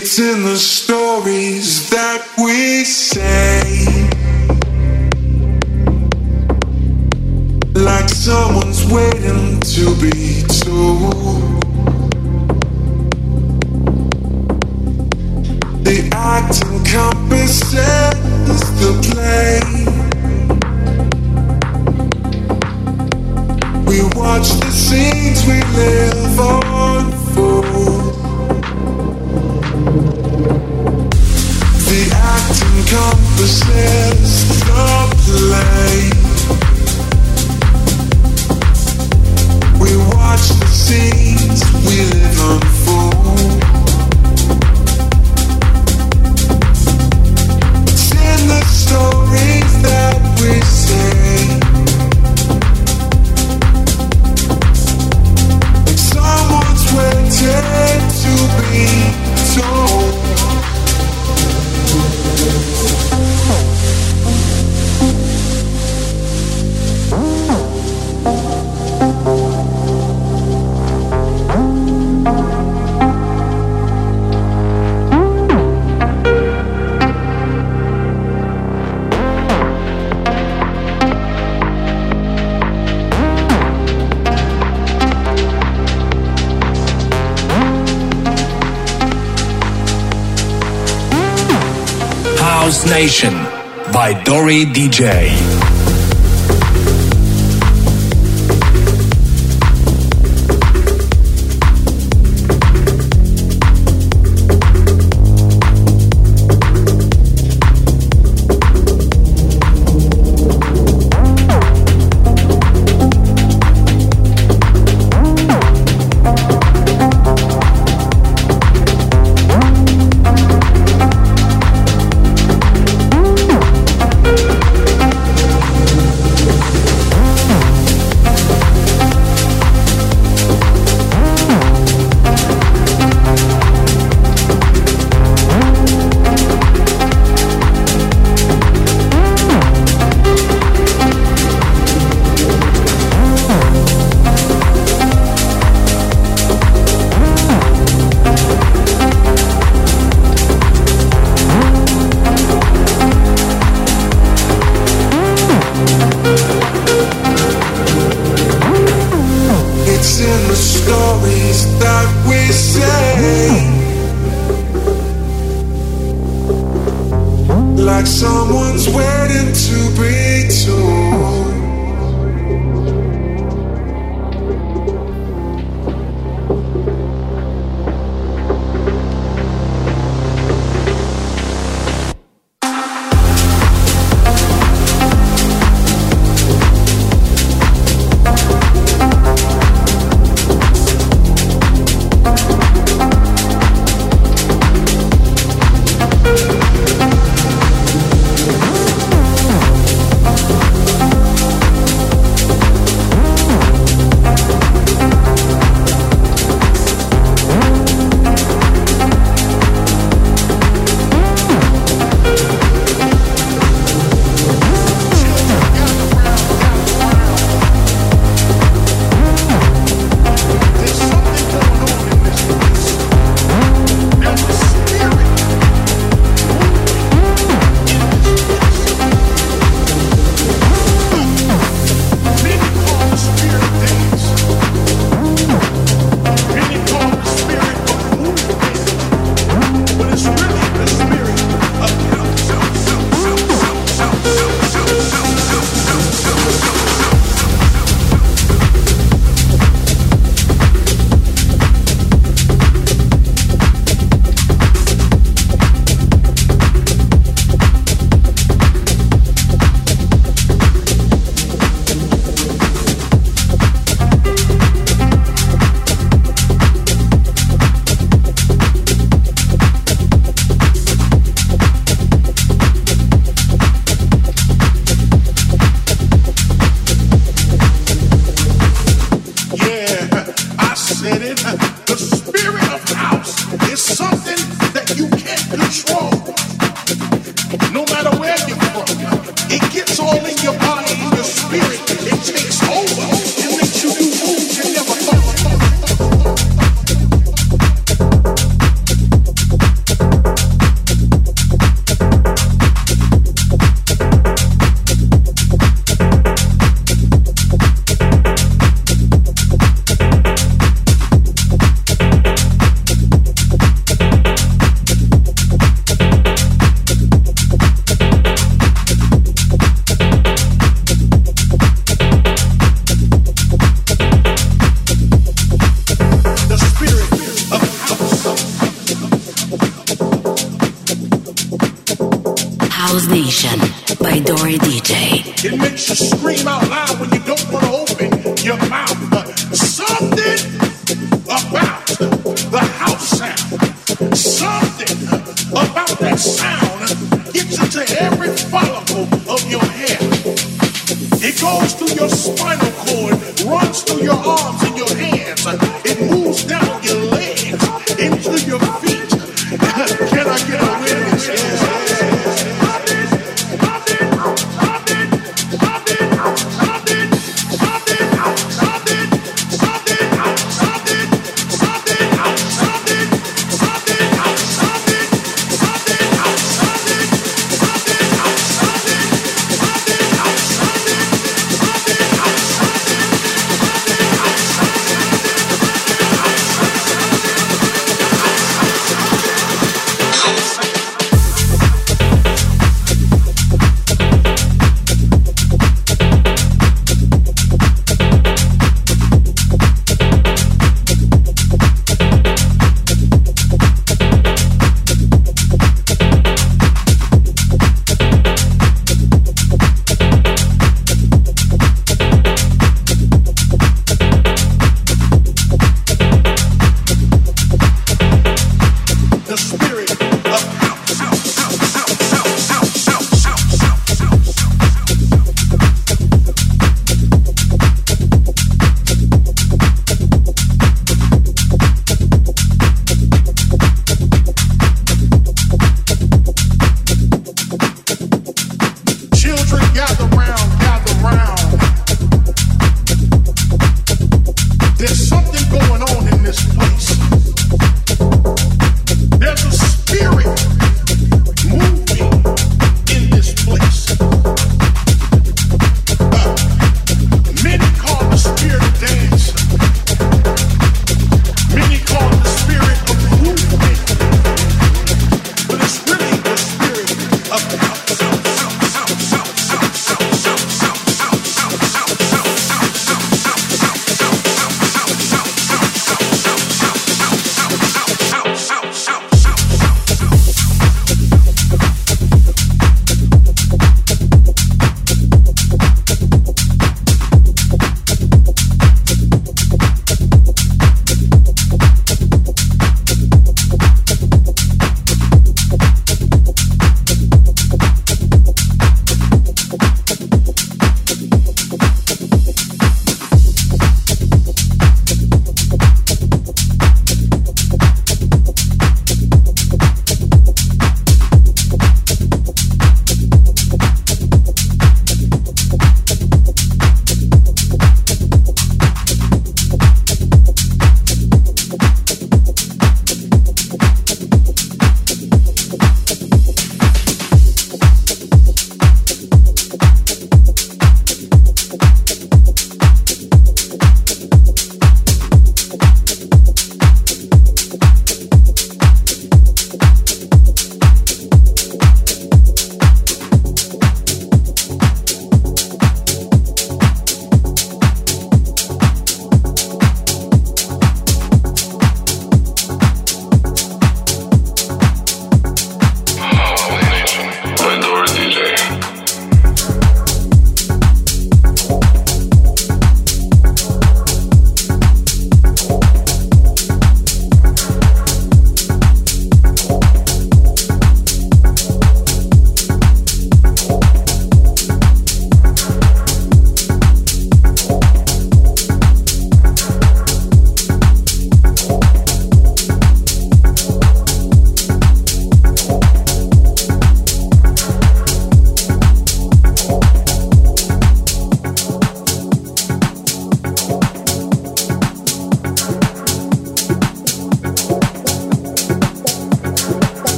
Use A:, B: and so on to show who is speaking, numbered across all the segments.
A: It's in the stories that we say. Like someone's waiting to be told. The act encompasses the play. We watch the scenes we live unfold. We watch the scenes we live unfold.
B: DJ.
C: Scream out loud when you don't want to open your mouth. But something about the house sound, something about that sound gets into every follicle of your hair. It goes through your spinal cord, runs through your arms and your hands.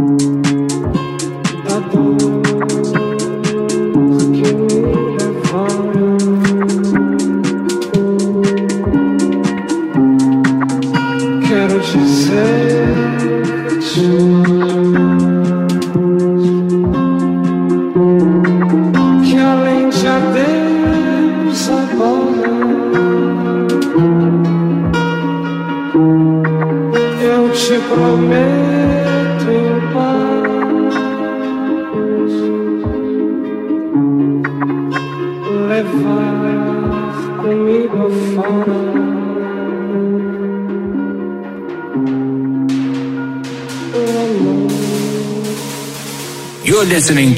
D: Listening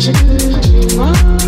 E: What